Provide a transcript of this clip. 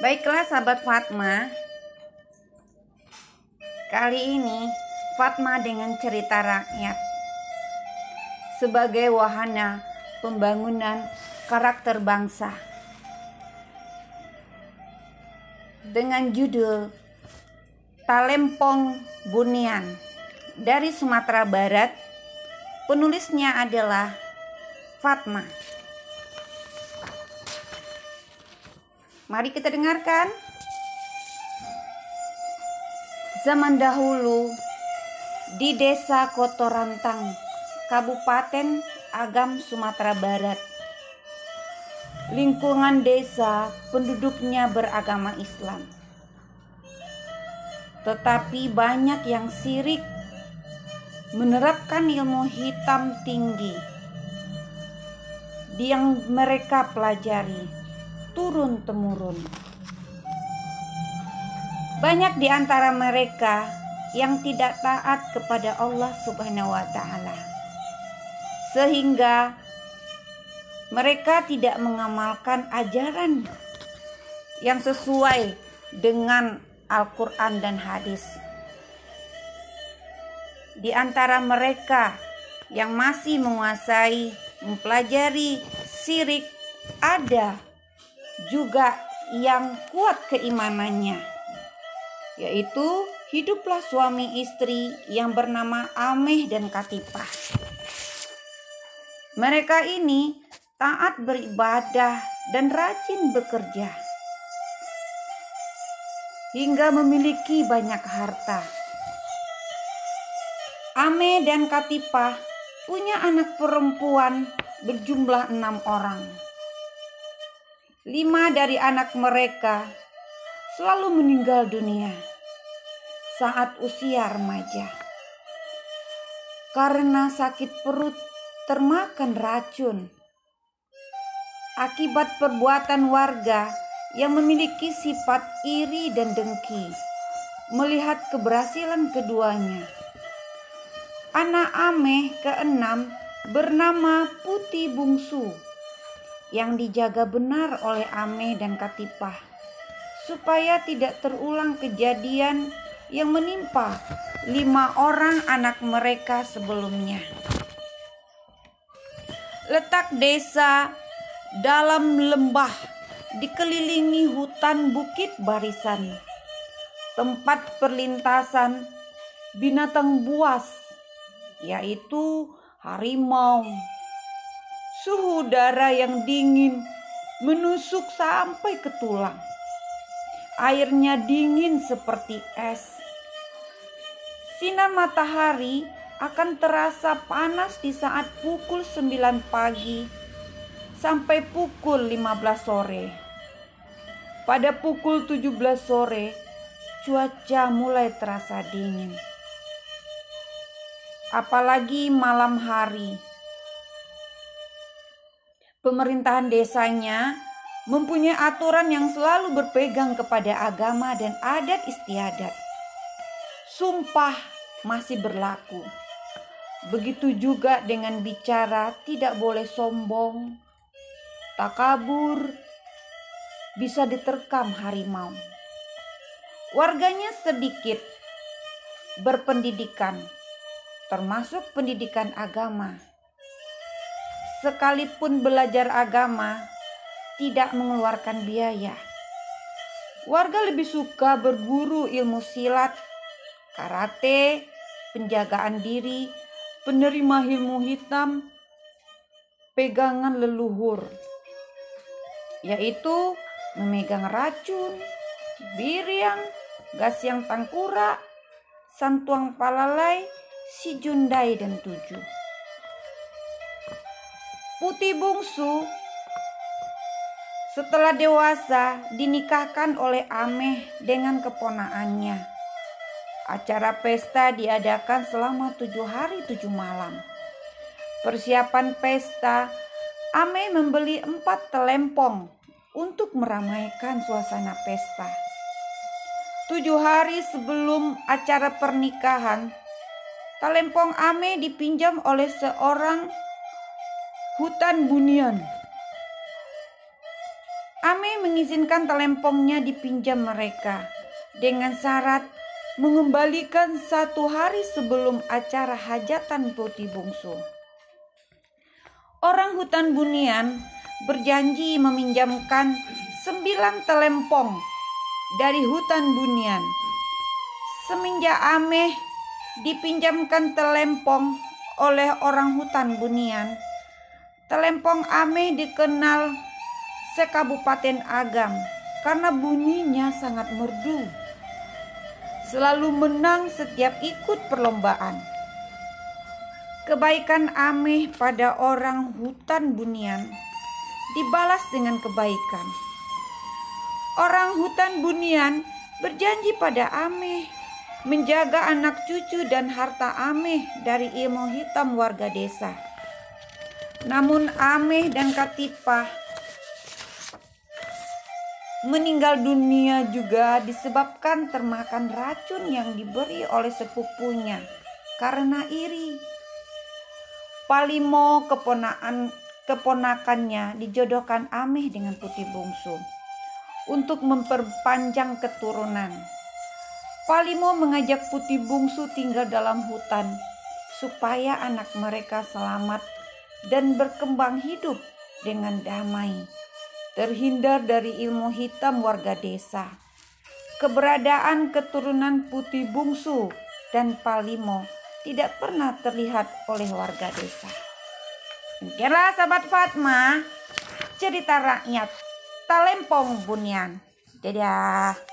Baiklah sahabat Fatma. Kali ini Fatma dengan cerita rakyat Sebagai wahana pembangunan karakter bangsa. Dengan judul Talempong Bunian. Dari Sumatera Barat Penulisnya adalah Fatma Mari kita dengarkan. Zaman dahulu di Desa Kotorantang, Kabupaten Agam, Sumatera Barat. Lingkungan desa penduduknya beragama Islam. Tetapi banyak yang sirik menerapkan ilmu hitam tinggi yang mereka pelajari turun temurun. Banyak di antara mereka yang tidak taat kepada Allah Subhanahu wa taala. Sehingga mereka tidak mengamalkan ajaran yang sesuai dengan Al-Qur'an dan hadis. Di antara mereka yang masih menguasai mempelajari sirik ada juga yang kuat keimanannya, yaitu hiduplah suami istri yang bernama Ameh dan Katipah. Mereka ini taat beribadah dan rajin bekerja hingga memiliki banyak harta. Ame dan Katipah punya anak perempuan berjumlah enam orang. Lima dari anak mereka selalu meninggal dunia saat usia remaja karena sakit perut termakan racun. Akibat perbuatan warga yang memiliki sifat iri dan dengki melihat keberhasilan keduanya. Anak Ameh keenam bernama Putih Bungsu yang dijaga benar oleh Ame dan Katipah supaya tidak terulang kejadian yang menimpa lima orang anak mereka sebelumnya. Letak desa dalam lembah dikelilingi hutan bukit barisan, tempat perlintasan binatang buas, yaitu harimau, Suhu udara yang dingin menusuk sampai ke tulang. Airnya dingin seperti es. Sinar matahari akan terasa panas di saat pukul 9 pagi sampai pukul 15 sore. Pada pukul 17 sore, cuaca mulai terasa dingin. Apalagi malam hari Pemerintahan desanya mempunyai aturan yang selalu berpegang kepada agama dan adat istiadat. Sumpah masih berlaku. Begitu juga dengan bicara tidak boleh sombong, takabur, bisa diterkam harimau. Warganya sedikit berpendidikan, termasuk pendidikan agama sekalipun belajar agama tidak mengeluarkan biaya. Warga lebih suka berguru ilmu silat, karate, penjagaan diri, penerima ilmu hitam, pegangan leluhur, yaitu memegang racun, biriang, gas yang tangkura, santuang palalai, si jundai dan tujuh. Putih bungsu setelah dewasa dinikahkan oleh Ameh dengan keponaannya. Acara pesta diadakan selama tujuh hari tujuh malam. Persiapan pesta, Ameh membeli empat telempong untuk meramaikan suasana pesta. Tujuh hari sebelum acara pernikahan, telempong Ame dipinjam oleh seorang hutan bunian. Ame mengizinkan telempongnya dipinjam mereka dengan syarat mengembalikan satu hari sebelum acara hajatan putih bungsu. Orang hutan bunian berjanji meminjamkan sembilan telempong dari hutan bunian. Semenjak Ameh dipinjamkan telempong oleh orang hutan bunian, telempong Ameh dikenal sekabupaten Agam karena bunyinya sangat merdu selalu menang setiap ikut perlombaan. Kebaikan Ameh pada orang hutan bunian dibalas dengan kebaikan. Orang hutan bunian berjanji pada Ameh menjaga anak cucu dan harta Ameh dari ilmu hitam warga desa. Namun Ameh dan Katipah Meninggal dunia juga disebabkan termakan racun yang diberi oleh sepupunya karena iri. Palimo keponaan keponakannya dijodohkan Ameh dengan putih bungsu untuk memperpanjang keturunan. Palimo mengajak putih bungsu tinggal dalam hutan supaya anak mereka selamat dan berkembang hidup dengan damai terhindar dari ilmu hitam warga desa. Keberadaan keturunan putih bungsu dan palimo tidak pernah terlihat oleh warga desa. Demikianlah sahabat Fatma, cerita rakyat Talempong Bunian. Dadah.